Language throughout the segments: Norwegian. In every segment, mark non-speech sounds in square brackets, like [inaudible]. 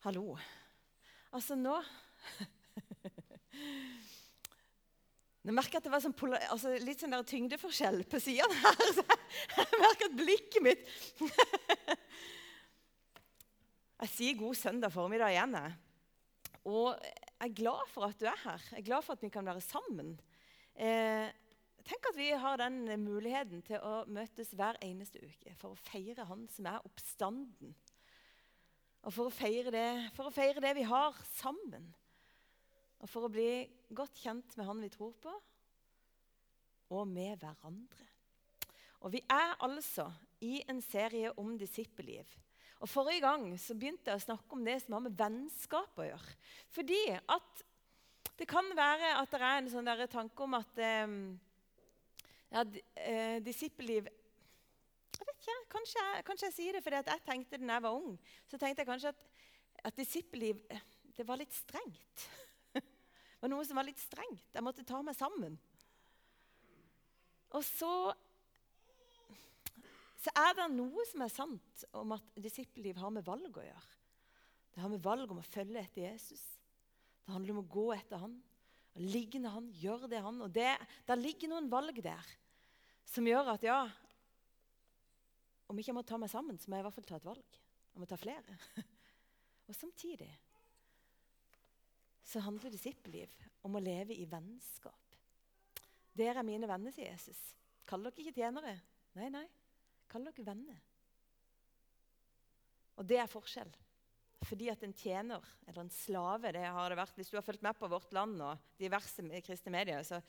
Hallo. Altså, nå [laughs] Jeg merker at det var sånn altså, litt sånn tyngdeforskjell på sidene her. [laughs] Jeg merker at blikket mitt [laughs] Jeg sier god søndag formiddag igjen. Jeg. Og jeg er glad for at du er her. Jeg er glad for at vi kan være sammen. Eh, tenk at vi har den muligheten til å møtes hver eneste uke for å feire Han som er oppstanden. Og for å feire det, å feire det vi har sammen. Og for å bli godt kjent med Han vi tror på, og med hverandre. Og Vi er altså i en serie om disippelliv. Og Forrige gang så begynte jeg å snakke om det som har med vennskap å gjøre. Fordi at det kan være at det er en sånn tanke om at eh, ja, eh, disippelliv jeg vet ikke, Kanskje kanskje jeg sier det fordi jeg tenkte da jeg var ung. Så tenkte jeg kanskje at, at disippelliv det var litt strengt. [laughs] Det var noe som var litt strengt. Jeg måtte ta meg sammen. Og så, så er det noe som er sant om at disippelliv har med valg å gjøre. Det har med valg om å følge etter Jesus. Det handler om å gå etter han, å ligne han, gjøre det han. Og det, der ligger noen valg der som gjør at ja, om ikke jeg må ta meg sammen, så må jeg i hvert fall ta et valg. Jeg må ta flere. [laughs] Og samtidig så handler disippelliv om å leve i vennskap. Dere er mine venner, sier Jesus. Kall dere ikke tjenere. Nei, nei. Kall dere venner. Og det er forskjell. Fordi at en tjener, eller en slave det har det vært, Hvis du har fulgt med på Vårt Land og diverse kristne medier, så,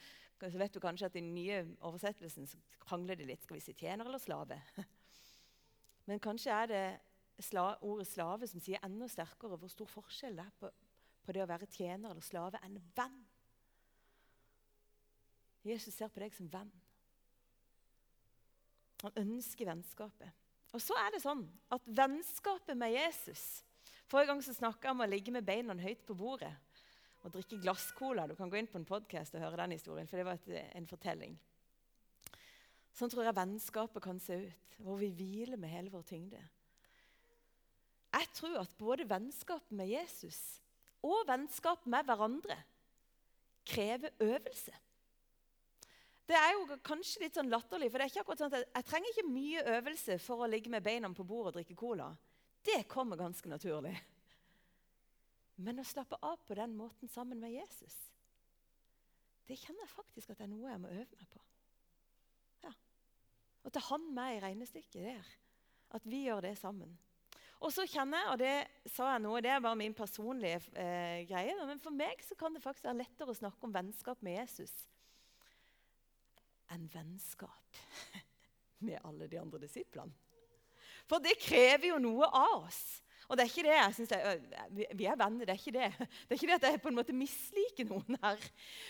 så vet du kanskje at i den nye oversettelsen så krangler de litt. Skal vi si tjener eller slave? [laughs] Men kanskje er det sla, ordet slave som sier enda sterkere hvor stor forskjell det er på, på det å være tjener eller slave enn venn. Jesus ser på deg som venn. Han ønsker vennskapet. Og så er det sånn at vennskapet med Jesus Forrige gang så snakka jeg om å ligge med beina høyt på bordet og drikke glasscola. Du kan gå inn på en podkast og høre den historien, for det var et, en fortelling. Sånn tror jeg vennskapet kan se ut, hvor vi hviler med hele vår tyngde. Jeg tror at både vennskapet med Jesus og vennskap med hverandre krever øvelse. Det er jo kanskje litt sånn latterlig, for det er ikke akkurat sånn at jeg, jeg trenger ikke mye øvelse for å ligge med beina på bordet og drikke cola. Det kommer ganske naturlig. Men å slappe av på den måten sammen med Jesus, det kjenner jeg faktisk at det er noe jeg må øve meg på. Og ta han med i regnestykket der. At vi gjør det sammen. Og så kjenner jeg, og det sa jeg nå, det er bare min personlige eh, greie, men for meg så kan det faktisk være lettere å snakke om vennskap med Jesus enn vennskap [laughs] med alle de andre disiplene. For det krever jo noe av oss. Og det er ikke det jeg synes jeg, Vi er venner, det er ikke det. [laughs] Det er ikke det at jeg på en måte misliker noen her.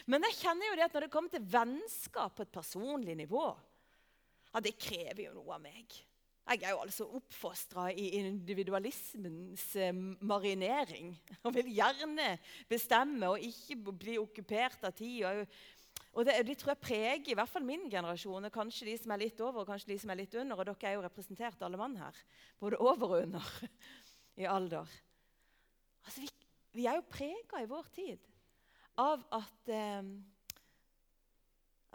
Men jeg kjenner jo det at når det kommer til vennskap på et personlig nivå, ja, det krever jo noe av meg. Jeg er jo altså oppfostra i individualismens eh, marinering. Og vil gjerne bestemme og ikke bli okkupert av tid. Og det, det, tror jeg preger i hvert fall min generasjon, og kanskje de som er litt over og kanskje de som er litt under. Og dere er jo representert, alle mann her. Både over og under [laughs] i alder. Altså, vi, vi er jo prega i vår tid av at, eh,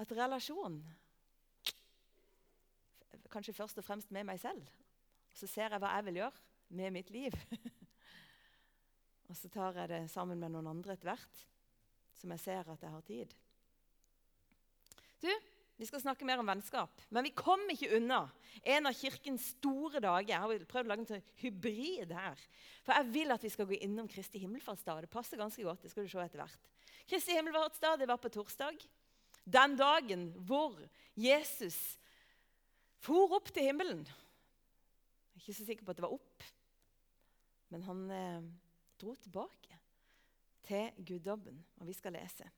at relasjon kanskje først og fremst med meg selv. Og så ser jeg hva jeg vil gjøre med mitt liv. [laughs] og så tar jeg det sammen med noen andre etter hvert, som jeg ser at jeg har tid. Du, Vi skal snakke mer om vennskap, men vi kommer ikke unna en av kirkens store dager. Jeg har prøvd å lage en sånn hybrid her. For jeg vil at vi skal gå innom Kristi himmelfartsdag. Det passer ganske godt. det skal du se etter hvert. Kristi himmelfartsdag det var på torsdag. Den dagen hvor Jesus for opp til himmelen. Jeg er ikke så sikker på at det var opp, men han eh, dro tilbake til guddommen. Og vi skal lese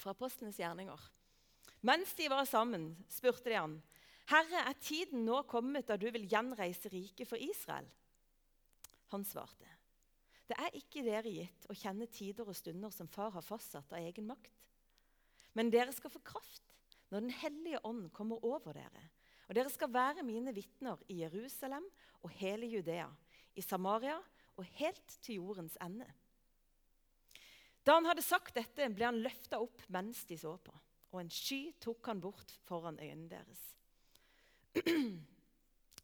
fra apostlenes gjerninger. Mens de var sammen, spurte de han, 'Herre, er tiden nå kommet da du vil gjenreise riket for Israel?' Han svarte, 'Det er ikke dere gitt å kjenne tider og stunder som far har fastsatt av egen makt.' Men dere skal få kraft når Den hellige ånd kommer over dere. Og dere skal være mine vitner i Jerusalem og hele Judea, i Samaria og helt til jordens ende. Da han hadde sagt dette, ble han løfta opp mens de så på, og en sky tok han bort foran øynene deres. [clears throat]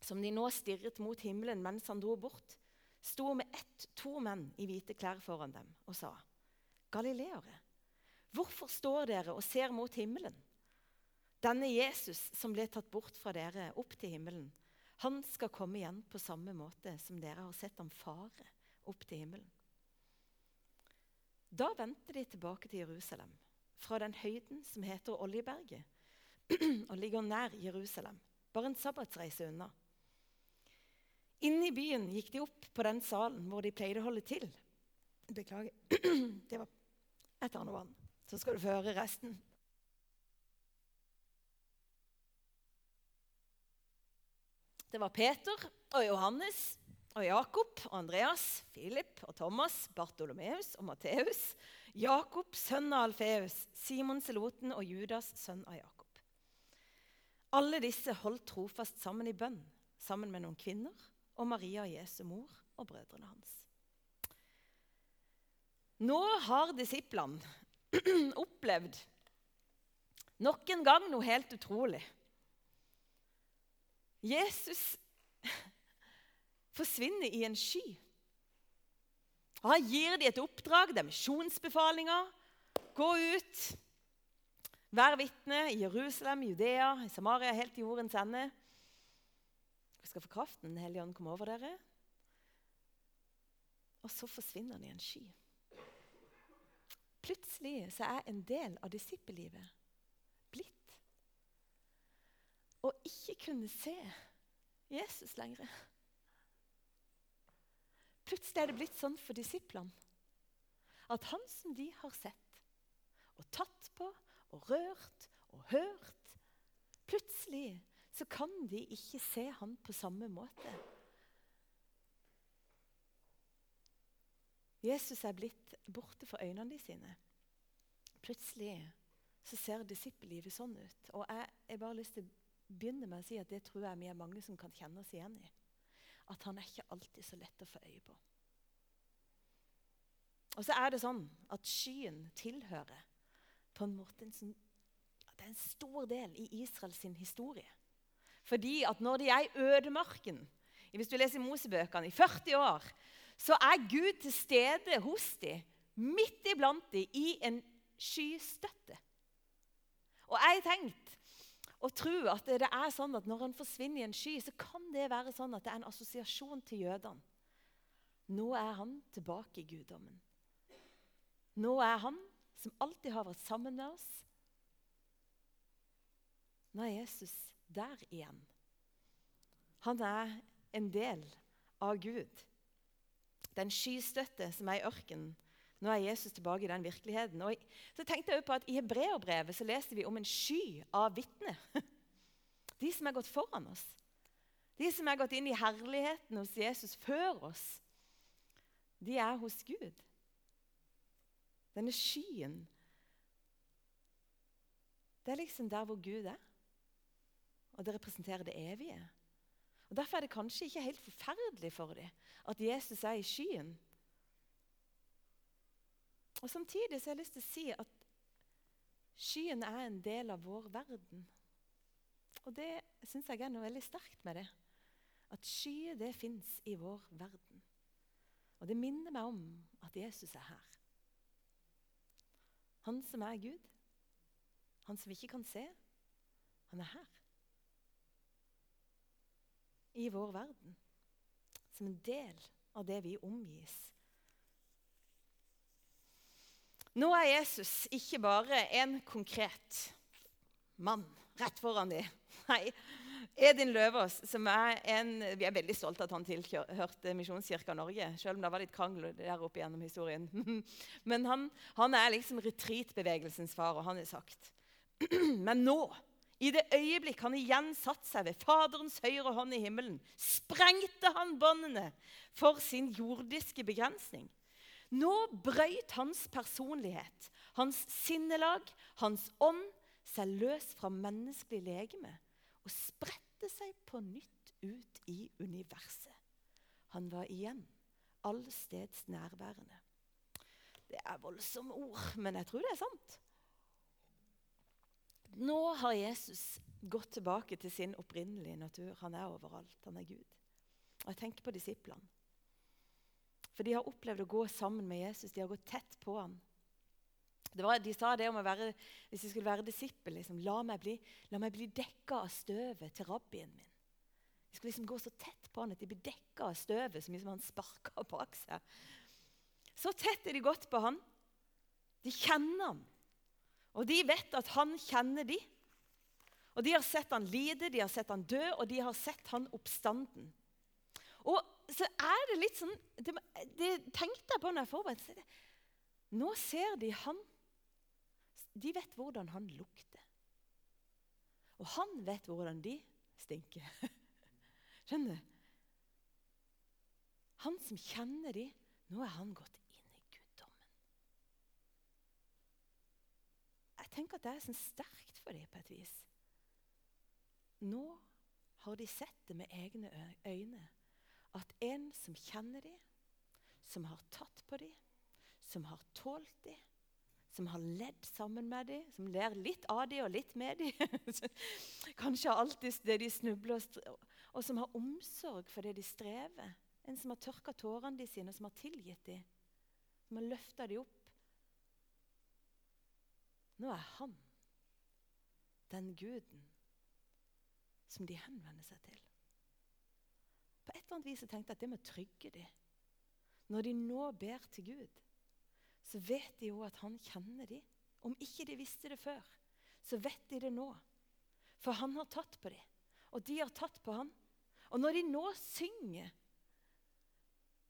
Som de nå stirret mot himmelen mens han dro bort, sto med ett to menn i hvite klær foran dem og sa, Galileere, hvorfor står dere og ser mot himmelen? Denne Jesus som ble tatt bort fra dere opp til himmelen, han skal komme igjen på samme måte som dere har sett ham fare opp til himmelen. Da vendte de tilbake til Jerusalem, fra den høyden som heter Oljeberget, [clears throat] og ligger nær Jerusalem, bare en sabbatsreise unna. Inne i byen gikk de opp på den salen hvor de pleide å holde til. Beklager. [clears throat] Det var et annet vann. Så skal du få høre resten. Det var Peter og Johannes og Jakob og Andreas, Philip og Thomas, Bartolomeus og Matteus, Jakob, sønn av Alfeus, Simon Seloten og Judas, sønn av Jakob. Alle disse holdt trofast sammen i bønn, sammen med noen kvinner og Maria, Jesu mor, og brødrene hans. Nå har disiplene [clears throat] opplevd nok en gang noe helt utrolig. Jesus forsvinner i en sky. Og Han gir dem et oppdrag, det er misjonsbefalinger. Gå ut, vær vitne i Jerusalem, Judea, i Samaria, helt til jordens ende. Vi skal få kraften Den hellige ånd kommer over dere. Og så forsvinner han i en sky. Plutselig så er en del av disippellivet blitt å ikke kunne se Jesus lenger. Plutselig er det blitt sånn for disiplene at han som de har sett og tatt på og rørt og hørt Plutselig så kan de ikke se han på samme måte. Jesus er blitt borte for øynene de sine. Plutselig så ser disippellivet sånn ut. Og jeg har bare lyst til å begynne med å si at det tror jeg vi er mange som kan kjenne oss igjen i at han er ikke alltid så lett å få øye på. Og så er det sånn at skyen tilhører på en måte en sånn, Det er en stor del i Israels historie. Fordi at når de er i ødemarken, hvis du leser Mosebøkene, i 40 år, så er Gud til stede hos dem, midt iblant dem, i en skystøtte. Og jeg har tenkt og tro at det er sånn at når han forsvinner i en sky, så kan det være sånn at det er en assosiasjon til jødene. Nå er han tilbake i guddommen. Nå er han som alltid har vært sammen med oss. Nå er Jesus der igjen. Han er en del av Gud. Den skystøtte som er i ørkenen, nå er Jesus tilbake i den virkeligheten. Og så tenkte jeg på at I hebreerbrevet så leste vi om en sky av vitner. [laughs] De som er gått foran oss. De som er gått inn i herligheten hos Jesus før oss. De er hos Gud. Denne skyen Det er liksom der hvor Gud er. Og det representerer det evige. Og Derfor er det kanskje ikke helt forferdelig for dem at Jesus er i skyen. Og Samtidig så har jeg lyst til å si at skyen er en del av vår verden. Og det syns jeg er noe veldig sterkt med det. At skyer, det fins i vår verden. Og det minner meg om at Jesus er her. Han som er Gud, han som vi ikke kan se, han er her. I vår verden. Som en del av det vi omgis nå er Jesus ikke bare en konkret mann rett foran dem. Nei, Edin Løvaas, som er en Vi er veldig stolte av at han tilhørte Misjonskirka Norge, selv om det var litt krangel der oppe gjennom historien. [laughs] Men han, han er liksom retreatbevegelsens far, og han har sagt [clears throat] Men nå, i det øyeblikk han igjen satte seg ved Faderens høyre hånd i himmelen, sprengte han båndene for sin jordiske begrensning. Nå brøyt hans personlighet, hans sinnelag, hans ånd seg løs fra menneskelig legeme og spredte seg på nytt ut i universet. Han var igjen allsteds nærværende. Det er voldsomme ord, men jeg tror det er sant. Nå har Jesus gått tilbake til sin opprinnelige natur. Han er overalt. Han er Gud. Og Jeg tenker på disiplene. For de har opplevd å gå sammen med Jesus. De har gått tett på ham. Var, de sa det om å være, hvis de skulle være disippel liksom, La meg bli, la bli dekka av støvet til rabbien min. De skulle liksom gå så tett på han at de blir dekka av støvet så mye som han sparka bak seg. Så tett er de gått på han. De kjenner ham. Og de vet at han kjenner de. Og De har sett han lide, de har sett han dø, og de har sett han oppstanden. Og så er det litt sånn Det, det tenkte jeg på når jeg forberedte. Nå ser de han. De vet hvordan han lukter. Og han vet hvordan de stinker. [laughs] Skjønner du? Han som kjenner de, nå er han gått inn i guddommen. Jeg tenker at det er sånn sterkt for dem på et vis. Nå har de sett det med egne øyne. At en som kjenner dem, som har tatt på dem, som har tålt dem, som har ledd sammen med dem, som ler litt av dem og litt med dem. [laughs] Kanskje alltid det de snubler og og som har omsorg for det de strever. En som har tørka tårene de sine, og som har tilgitt dem. Som har løfta dem opp. Nå er han den guden som de henvender seg til. På et eller annet vis tenkte jeg at det må trygge dem. Når de nå ber til Gud, så vet de jo at han kjenner dem. Om ikke de visste det før, så vet de det nå. For han har tatt på dem, og de har tatt på han. Og når de nå synger,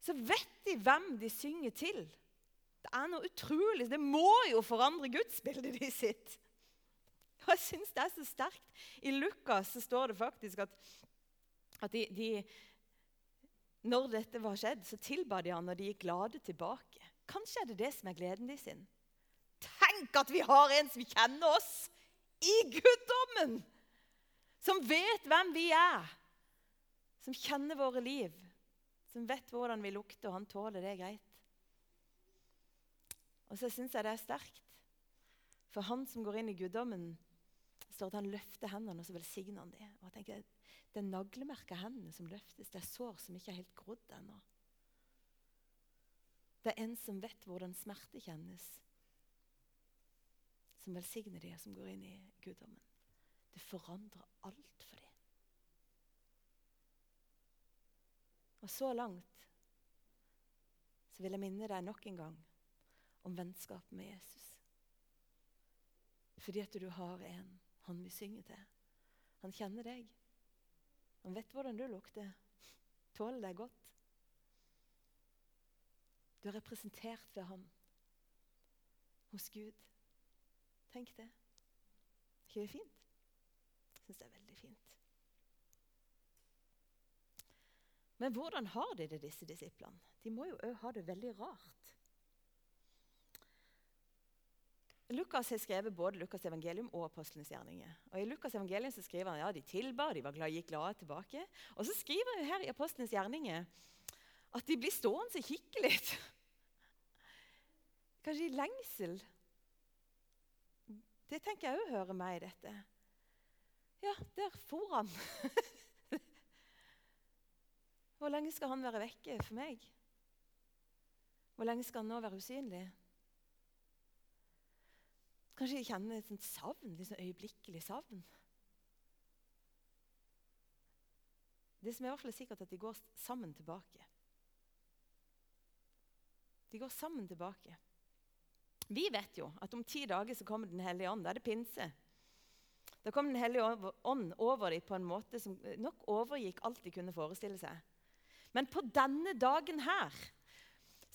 så vet de hvem de synger til. Det er noe utrolig. Det må jo forandre gudsbildet de sitt. Og jeg syns det er så sterkt. I Lukas så står det faktisk at, at de, de, Når dette var skjedd, så tilba de han, og de gikk glade tilbake. Kanskje er det det som er gleden de sin. Tenk at vi har en som kjenner oss i guddommen! Som vet hvem vi er som kjenner våre liv, som vet hvordan vi lukter, og han tåler det greit. Og så syns jeg det er sterkt. For han som går inn i guddommen, står at han løfter hendene og så velsigner han dem. Og jeg tenker, Det er naglemerka hendene som løftes. Det er sår som ikke er helt grodd ennå. Det er en som vet hvordan smerte kjennes, som velsigner de som går inn i guddommen. Det forandrer alt for dem. Og så langt så vil jeg minne deg nok en gang om vennskapet med Jesus. Fordi at du har en han vil synge til. Han kjenner deg. Han vet hvordan du lukter. Tåler deg godt. Du er representert ved ham hos Gud. Tenk det. ikke det fint? Jeg syns det er veldig fint. Men hvordan har de det, disse disiplene? De må jo òg ha det veldig rart. Lukas har skrevet både Lukas' evangelium og apostlenes gjerninger. Og I Lukas' evangelium så skriver han ja, de tilba, de var glad, gikk glade tilbake. Og så skriver han her i apostlenes gjerninger at de blir stående og kikke litt. Kanskje i lengsel. Det tenker jeg òg hører med i dette. Ja, der for han. [laughs] Hvor lenge skal han være vekke for meg? Hvor lenge skal han nå være usynlig? Kanskje jeg kjenner et savn, sånn øyeblikkelig savn. Det som er i hvert fall sikkert, at de går sammen tilbake. De går sammen tilbake. Vi vet jo at om ti dager så kommer Den hellige ånd. Da er det pinse. Da kom Den hellige ånd over dem på en måte som nok overgikk alt de kunne forestille seg. Men på denne dagen her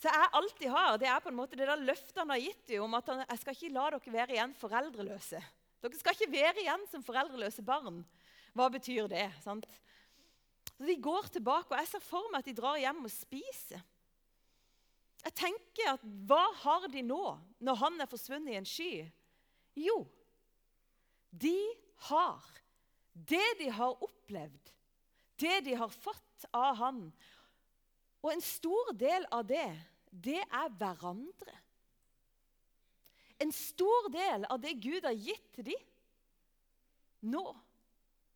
så jeg alltid har, det er på en måte det der løftet han har gitt dem om at han, jeg skal ikke la dere være igjen foreldreløse. Dere skal ikke være igjen som foreldreløse barn. Hva betyr det? sant? Så De går tilbake, og jeg ser for meg at de drar hjem og spiser. Jeg tenker at Hva har de nå, når han er forsvunnet i en sky? Jo, de har det de har opplevd, det de har fått av han, Og en stor del av det, det er hverandre. En stor del av det Gud har gitt til dem nå,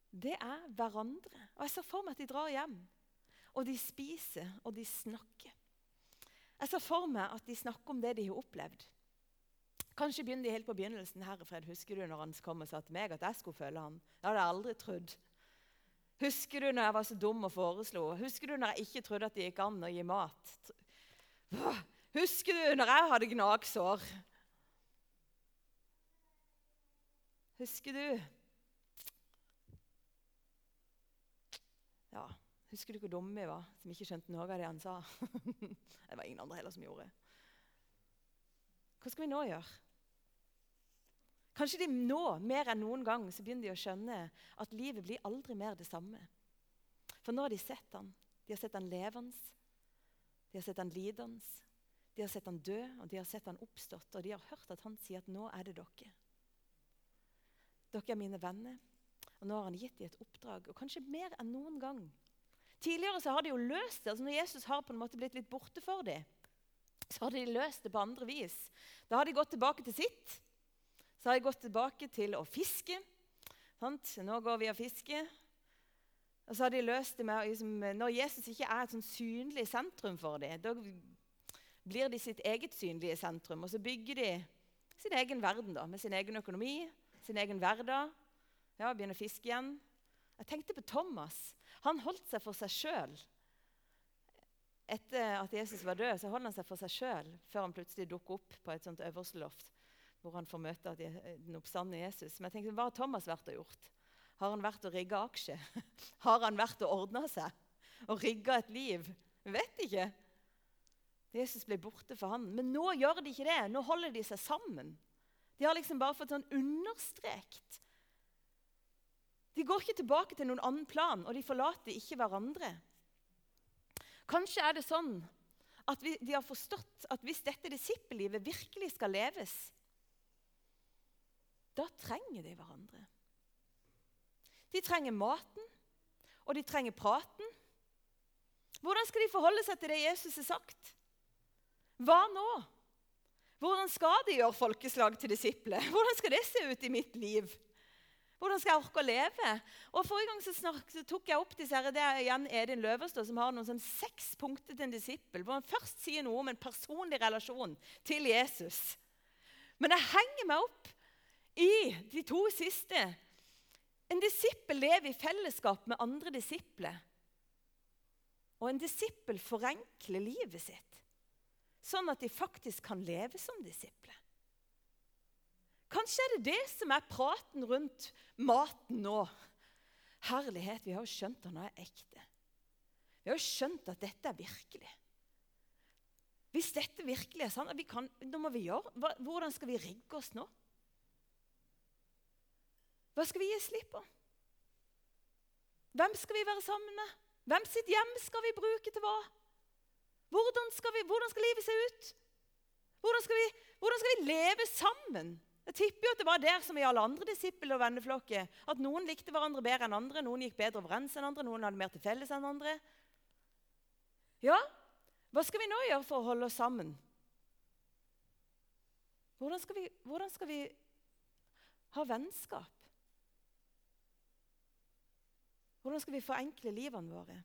det er hverandre. Og Jeg ser for meg at de drar hjem, og de spiser, og de snakker. Jeg ser for meg at de snakker om det de har opplevd. Kanskje begynner de helt på begynnelsen. Herrefred, husker du når han kom og sa til meg at jeg skulle følge han? Det hadde jeg aldri trodd. Husker du når jeg var så dum og foreslo? Husker du når jeg ikke trodde at det gikk an å gi mat? Husker du når jeg hadde gnagsår? Husker du? Ja, Husker du hvor dumme vi var som ikke skjønte noe av det han sa? [laughs] det var ingen andre heller som gjorde. Hva skal vi nå gjøre? Kanskje de nå, mer enn noen gang, så begynner de å skjønne at livet blir aldri mer det samme. For nå har de sett han. De har sett han levende, de har sett han lidende, de har sett han dø, og de har sett han oppstått. Og de har hørt at han sier at 'nå er det dere'. Dere er mine venner. Og nå har han gitt dem et oppdrag, og kanskje mer enn noen gang. Tidligere så har de jo løst det. altså Når Jesus har på en måte blitt litt borte for dem, så har de løst det på andre vis. Da har de gått tilbake til sitt. Så har de gått tilbake til å fiske. Sant? Nå går vi og fisker. Og så har de løst det med liksom, Når Jesus ikke er et sånn synlig sentrum for dem, da blir de sitt eget synlige sentrum. Og så bygger de sin egen verden da, med sin egen økonomi, sin egen hverdag. Ja, Begynner å fiske igjen. Jeg tenkte på Thomas. Han holdt seg for seg sjøl. Etter at Jesus var død, så holdt han seg for seg sjøl før han plutselig dukker opp på et sånt øverste loft hvor han får møte den oppstandende Jesus. Men jeg tenkte, hva har Thomas vært og gjort? Har han vært og rigga aksje? [laughs] Har han vært og ordna seg og rigga et liv? Vet ikke. Jesus ble borte for han. Men nå gjør de ikke det. Nå holder de seg sammen. De har liksom bare fått sånn understrekt. De går ikke tilbake til noen annen plan, og de forlater ikke hverandre. Kanskje er det sånn at vi, de har forstått at hvis dette disippellivet virkelig skal leves, da trenger de hverandre. De trenger maten, og de trenger praten. Hvordan skal de forholde seg til det Jesus har sagt? Hva nå? Hvordan skal de gjøre folkeslag til disipler? [laughs] Hvordan skal det se ut i mitt liv? Hvordan skal jeg orke å leve? Og Forrige gang så, snak, så tok jeg opp disse her, det er igjen Edin Løverstad som har noen sånn seks punkter til en disippel, hvor han først sier noe om en personlig relasjon til Jesus. Men jeg henger meg opp i de to siste. En disippel lever i fellesskap med andre disipler. Og en disippel forenkler livet sitt, sånn at de faktisk kan leve som disipler. Kanskje er det det som er praten rundt maten nå. Herlighet, vi har jo skjønt at den er ekte. Vi har jo skjønt at dette er virkelig. Hvis dette virkelig er sant, kan, da må vi gjøre, hvordan skal vi rigge oss nå? Hva skal vi gi slipp på? Hvem skal vi være sammen med? Hvem sitt hjem skal vi bruke til hva? Hvordan skal, vi, hvordan skal livet se ut? Hvordan skal, vi, hvordan skal vi leve sammen? Jeg tipper jo at det var der som i alle andre disipler og venneflokker. At noen likte hverandre bedre enn andre, noen gikk bedre overens enn andre, noen hadde mer til felles enn andre. Ja, hva skal vi nå gjøre for å holde oss sammen? Hvordan skal vi, hvordan skal vi ha vennskap? Hvordan skal vi forenkle livene våre,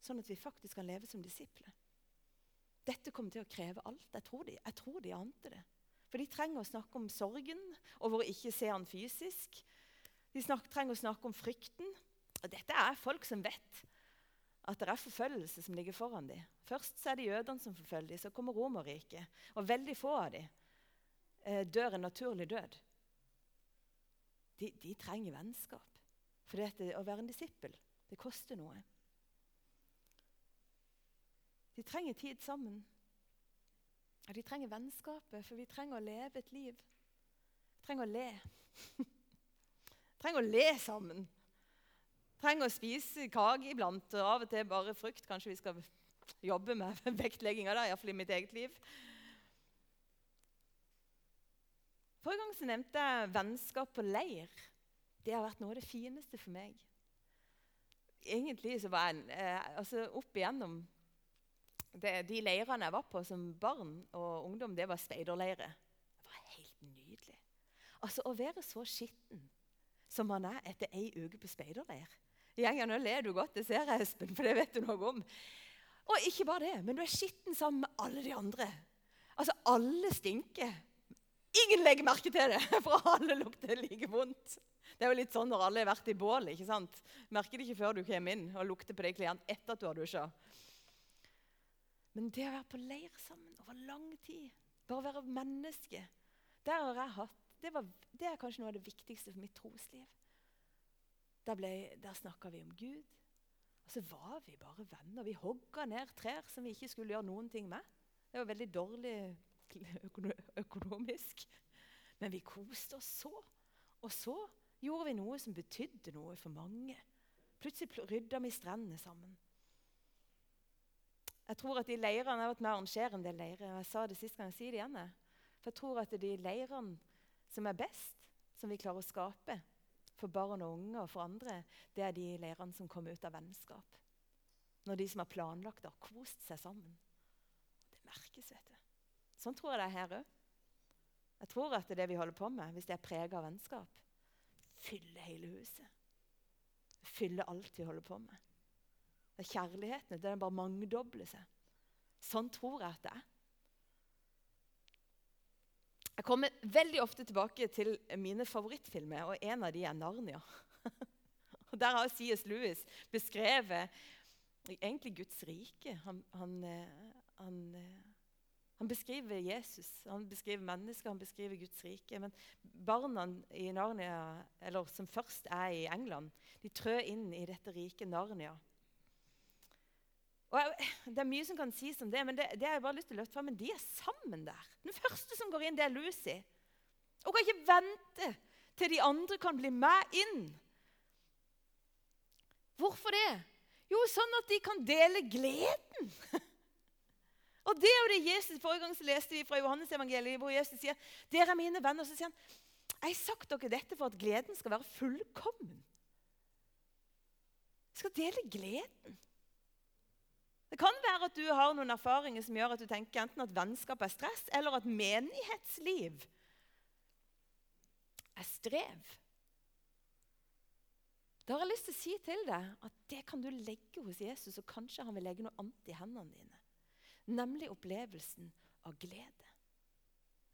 sånn at vi faktisk kan leve som disipler? Dette kommer til å kreve alt. Jeg tror de, jeg tror de ante det. For de trenger å snakke om sorgen over å ikke se han fysisk. De snak, trenger å snakke om frykten. Og dette er folk som vet at det er forfølgelse som ligger foran dem. Først er det jødene som forfølger dem, så kommer Romerriket. Og veldig få av dem eh, dør en naturlig død. De, de trenger vennskap. For dette, å være en disippel, det koster noe. De trenger tid sammen. Og de trenger vennskapet, for vi trenger å leve et liv. Vi trenger å le. Vi [laughs] trenger å le sammen. Vi trenger å spise kake iblant, og av og til bare frukt. Kanskje vi skal jobbe med [laughs] vektlegginga, iallfall i mitt eget liv. Forrige gang nevnte jeg vennskap på leir. Det har vært noe av det fineste for meg. Egentlig så var jeg eh, altså Opp igjennom det, De leirene jeg var på som barn og ungdom, det var speiderleirer. Det var helt nydelig. Altså, Å være så skitten som man er etter ei uke på speiderleir Gjengen, Nå ler du godt, det ser jeg, Espen, for det vet du noe om. Og ikke bare det, men du er skitten sammen med alle de andre. Altså, Alle stinker. Ingen legger merke til det, [laughs] for alle lukter like vondt. Det er jo litt sånn når alle har vært i bål. ikke sant? Merker det ikke før du kommer inn og lukter på de klærne etter at du har dusja. Men det å være på leir sammen over lang tid, bare være menneske Der har jeg hatt, det, var, det er kanskje noe av det viktigste for mitt trosliv. Der, ble, der snakka vi om Gud. Og så var vi bare venner. Vi hogga ned trær som vi ikke skulle gjøre noen ting med. Det var veldig dårlig økonomisk. Men vi koste oss så. Og så gjorde vi noe som betydde noe for mange. Plutselig rydda vi strendene sammen. Jeg tror at de leirene, Jeg har vært med å arrangere en del leirer. Jeg sa det sist gang, jeg sier det igjen. For jeg tror at de leirene som er best, som vi klarer å skape for barn og unge og for andre, det er de leirene som kommer ut av vennskap. Når de som har planlagt det, har kost seg sammen. Det merkes, vet du. Sånn tror jeg det er her òg. Jeg tror at det er det vi holder på med, hvis det er prega av vennskap. Fylle hele huset. Fylle alt vi holder på med. Det er kjærligheten. Den bare mangedobler seg. Sånn tror jeg at det er. Jeg kommer veldig ofte tilbake til mine favorittfilmer, og en av de er 'Narnia'. [laughs] Der har C.S. Lewis beskrevet egentlig Guds rike. Han, han, eh, han, eh, han, beskriver Jesus, han beskriver mennesker, han beskriver Guds rike. Men barna i Narnia, eller som først er i England, de trør inn i dette riket Narnia. Og jeg, Det er mye som kan sies om det, men det, det har jeg bare lyst til å løfte fram. Men de er sammen der. Den første som går inn, det er Lucy. Hun kan ikke vente til de andre kan bli med inn. Hvorfor det? Jo, sånn at de kan dele gleden. [laughs] Og det er jo det Jesus, Forrige gang så leste vi fra Johannes evangeliet, hvor Jesus sier dere er mine venner. Så sier han jeg har sagt dere dette for at gleden skal være fullkommen. Jeg skal dele gleden. Det kan være at du har noen erfaringer som gjør at du tenker enten at vennskap er stress, eller at menighetsliv er strev. Da har jeg lyst til å si til deg at det kan du legge hos Jesus, og kanskje han vil legge noe annet i hendene dine. Nemlig opplevelsen av glede.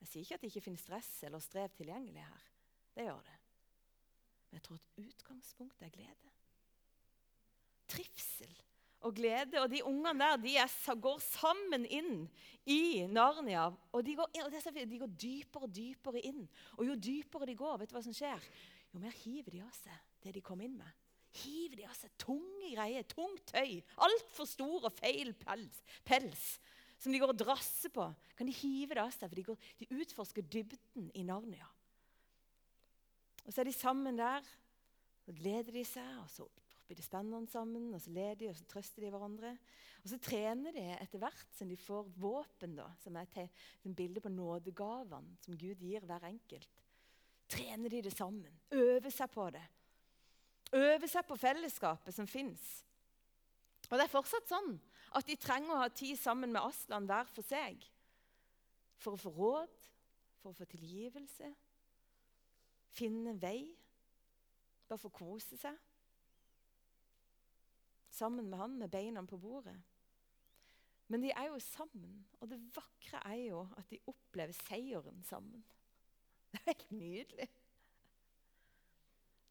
Jeg sier ikke at det ikke finnes stress eller strev tilgjengelig her. Det gjør det. Men jeg tror at utgangspunktet er glede. Trivsel og glede. Og de ungene der de er, går sammen inn i Narnia. Og de går, inn, de går, dypere og dypere inn. Og jo dypere de går, vet du hva som skjer? Jo mer hiver de av seg det de kom inn med. Hiver de av seg tunge greier, tungt tøy, altfor stor og feil pels, pels, som de går og drasser på. Kan de hive det av seg, for de, går, de utforsker dybden i Narnia. Og så er de sammen der, så gleder de seg, og så blir de spennende sammen, og så ler de, og så trøster de hverandre. Og så trener de etter hvert som de får våpen, da, som er et bilde på nådegavene som Gud gir hver enkelt. Trener de det sammen, øver seg på det. Øver seg på fellesskapet som fins. Og det er fortsatt sånn at de trenger å ha tid sammen med Aslan hver for seg. For å få råd, for å få tilgivelse, finne vei, bare for å kose seg sammen med han med beina på bordet. Men de er jo sammen, og det vakre er jo at de opplever seieren sammen. [laughs] Det er helt nydelig.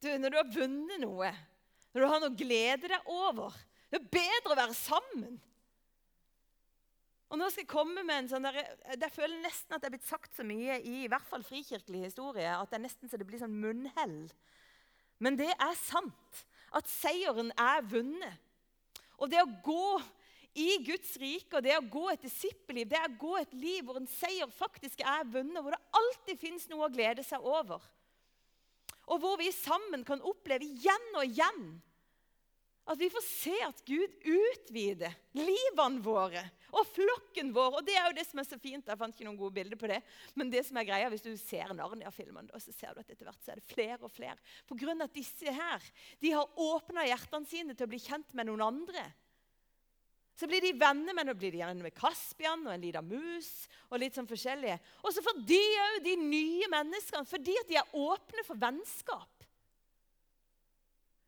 Du, Når du har vunnet noe, når du har noe å glede deg over Det er bedre å være sammen. Og nå skal Jeg komme med en sånn der, jeg føler nesten at det er blitt sagt så mye i, i hvert fall frikirkelig historie at det er nesten så det blir sånn munnhell. Men det er sant at seieren er vunnet. Og det å gå i Guds rike og det å gå et disippelliv, det å gå et liv hvor en seier faktisk er vunnet, hvor det alltid fins noe å glede seg over. Og hvor vi sammen kan oppleve igjen og igjen at vi får se at Gud utvider livene våre og flokken vår. Og det er jo det som er så fint. Jeg fant ikke noen gode bilder på det. Men det som er greia, hvis du ser Narnia-filmen, så ser du at etter hvert så er det flere og flere. På grunn av at disse her de har åpna hjertene sine til å bli kjent med noen andre. Så blir de venner, men nå blir de gjerne med Kaspian og en liten mus. Og litt sånn forskjellige. Og så får de òg de nye menneskene, fordi at de er åpne for vennskap.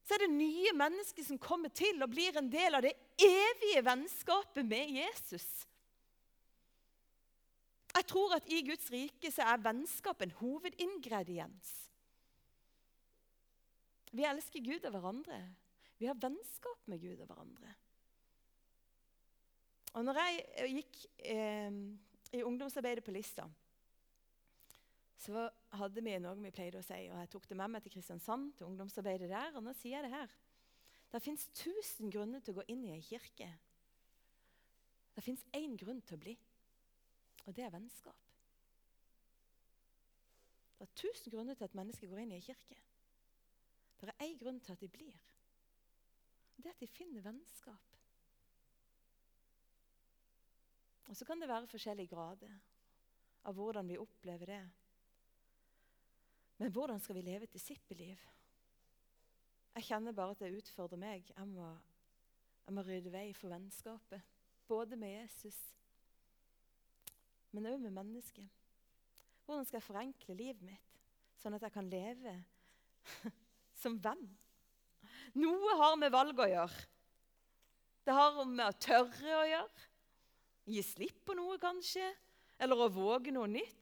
Så er det nye mennesker som kommer til og blir en del av det evige vennskapet med Jesus. Jeg tror at i Guds rike så er vennskap en hovedingrediens. Vi elsker Gud og hverandre. Vi har vennskap med Gud og hverandre. Og når jeg eh, gikk eh, i ungdomsarbeidet på Lista, så hadde vi noe vi pleide å si. Og jeg tok det med meg til Kristiansand, til ungdomsarbeidet der. Og nå sier jeg det her. Det fins tusen grunner til å gå inn i ei kirke. Det fins én grunn til å bli, og det er vennskap. Det er tusen grunner til at mennesker går inn i ei kirke. Det er én grunn til at de blir. Det er at de finner vennskap. Og så kan det være forskjellige grader av hvordan vi opplever det. Men hvordan skal vi leve et disippelliv? Jeg kjenner bare at det utfordrer meg. Jeg må, jeg må rydde vei for vennskapet. Både med Jesus, men òg med mennesket. Hvordan skal jeg forenkle livet mitt, sånn at jeg kan leve [laughs] som venn? Noe har med valg å gjøre. Det har med å tørre å gjøre. Gi slipp på noe, kanskje? Eller å våge noe nytt?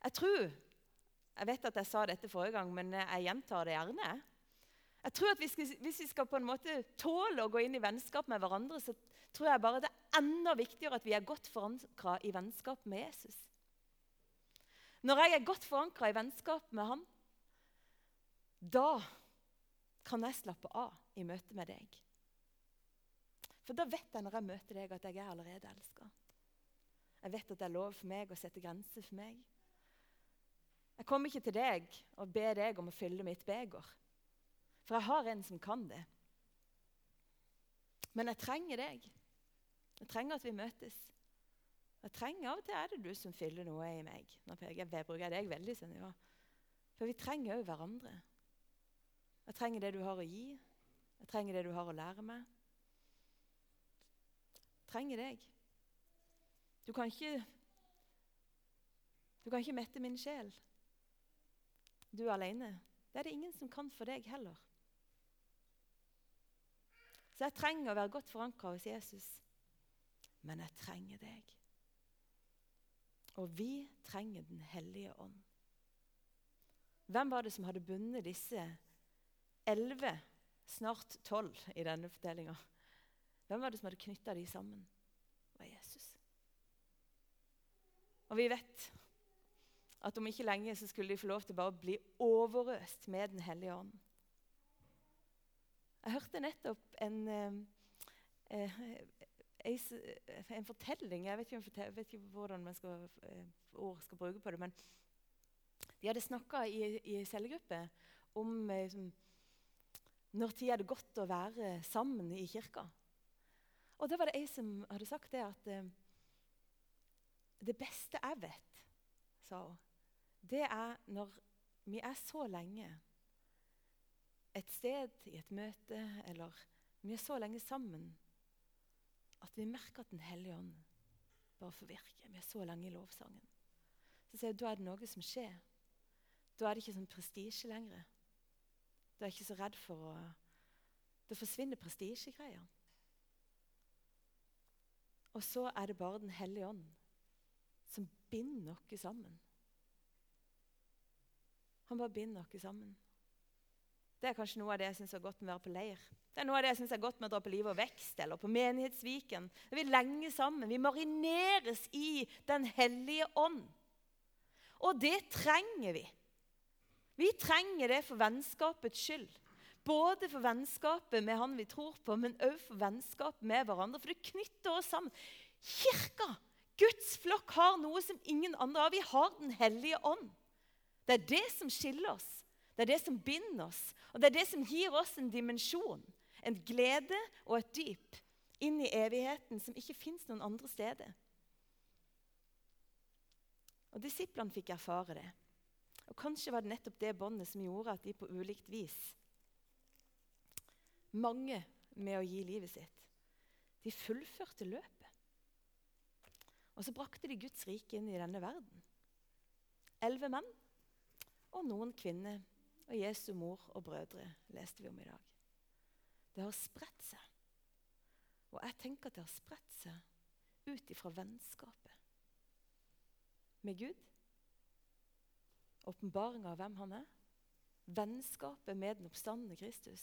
Jeg tror Jeg vet at jeg sa dette forrige gang, men jeg gjentar det gjerne. Jeg tror at vi, hvis vi skal på en måte tåle å gå inn i vennskap med hverandre, så tror jeg bare det er enda viktigere at vi er godt forankra i vennskap med Jesus. Når jeg er godt forankra i vennskap med ham, da kan jeg slappe av i møte med deg. For da vet jeg når jeg møter deg, at jeg er allerede elska. Jeg vet at det er lov for meg å sette grenser for meg. Jeg kommer ikke til deg og ber deg om å fylle mitt beger, for jeg har en som kan det. Men jeg trenger deg. Jeg trenger at vi møtes. Jeg trenger Av og til er det du som fyller noe i meg. Nå jeg, jeg bruker deg veldig ja. For vi trenger òg hverandre. Jeg trenger det du har å gi. Jeg trenger det du har å lære meg trenger deg. Du kan ikke Du kan ikke mette min sjel. Du er alene. Det er det ingen som kan for deg heller. Så jeg trenger å være godt forankra hos Jesus. Men jeg trenger deg. Og vi trenger Den hellige ånd. Hvem var det som hadde bundet disse elleve, snart tolv, i denne fortellinga? Hvem var det som hadde knytta de sammen? Det var Jesus. Og vi vet at om ikke lenge så skulle de få lov til bare å bli overøst med Den hellige ånd. Jeg hørte nettopp en, eh, eh en fortelling Jeg vet ikke, jeg vet ikke hvordan man skal, eh, ord skal bruke på det. Men de hadde snakka i, i cellegruppe om eh, når tid er det godt å være sammen i kirka. Og da var det ei som hadde sagt det at eh, Det beste jeg vet, sa hun, det er når vi er så lenge et sted, i et møte, eller vi er så lenge sammen at vi merker at Den hellige ånd bare får virke. Vi er så lenge i lovsangen. Så sier jeg, Da er det noe som skjer. Da er det ikke sånn prestisje lenger. Da er jeg ikke så redd for å Da forsvinner prestisjegreia. Og så er det bare Den hellige ånd som binder oss sammen. Han bare binder oss sammen. Det er kanskje noe av det jeg syns er godt med å være på leir. Det er noe av det jeg synes er godt med å dra på Liv og Vekst eller på Menighetsviken. Vi er lenge sammen. Vi marineres i Den hellige ånd. Og det trenger vi. Vi trenger det for vennskapets skyld. Både for vennskapet med han vi tror på, men òg for vennskapet med hverandre. For det knytter oss sammen. Kirka, Guds flokk, har noe som ingen andre har. Vi har Den hellige ånd. Det er det som skiller oss. Det er det som binder oss. Og det er det som gir oss en dimensjon, en glede og et dyp inn i evigheten som ikke fins noen andre steder. Og Disiplene fikk erfare det. Og Kanskje var det nettopp det båndet som gjorde at de på ulikt vis mange med å gi livet sitt. De fullførte løpet. Og så brakte de Guds rike inn i denne verden. Elleve menn og noen kvinner og Jesu mor og brødre leste vi om i dag. Det har spredt seg. Og jeg tenker at det har spredt seg ut ifra vennskapet med Gud. Åpenbaringa av hvem han er. Vennskapet med den oppstandende Kristus.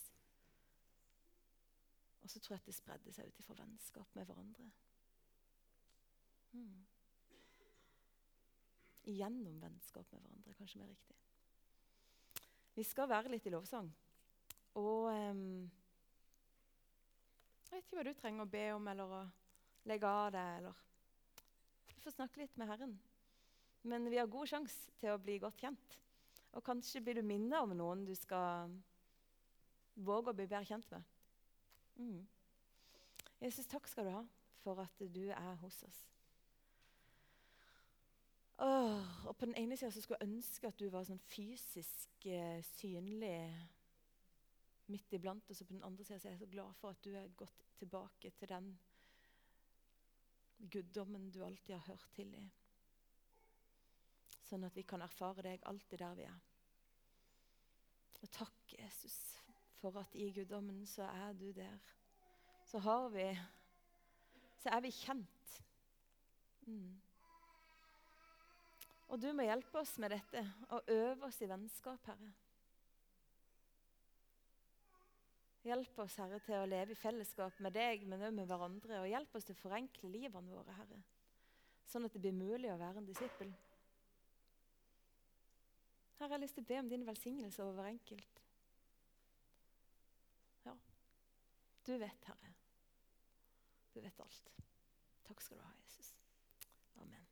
Og så tror jeg at det spredde seg ut ifra vennskap med hverandre. Mm. Gjennom vennskap med hverandre, kanskje mer riktig. Vi skal være litt i lovsang. Og um, Jeg vet ikke hva du trenger å be om eller å legge av deg. eller Du får snakke litt med Herren. Men vi har god sjanse til å bli godt kjent. Og kanskje blir du minnet om noen du skal våge å bli bedre kjent med. Mm. Jesus, takk skal du ha for at du er hos oss. Åh, og På den ene sida skulle jeg ønske at du var sånn fysisk eh, synlig midt iblant oss. Og på den andre sida er jeg så glad for at du er gått tilbake til den guddommen du alltid har hørt til i. Sånn at vi kan erfare deg alltid der vi er. Og takk, Jesus, for at i guddommen så er du der. Så har vi Så er vi kjent. Mm. Og du må hjelpe oss med dette og øve oss i vennskap, Herre. Hjelp oss, Herre, til å leve i fellesskap med deg, men òg med hverandre. Og hjelp oss til å forenkle livene våre, Herre, sånn at det blir mulig å være en disippel. Herre, jeg har lyst til å be om din velsignelse over hver enkelt. Du vet, Herre. Du vet alt. Takk skal du ha, Jesus. Amen.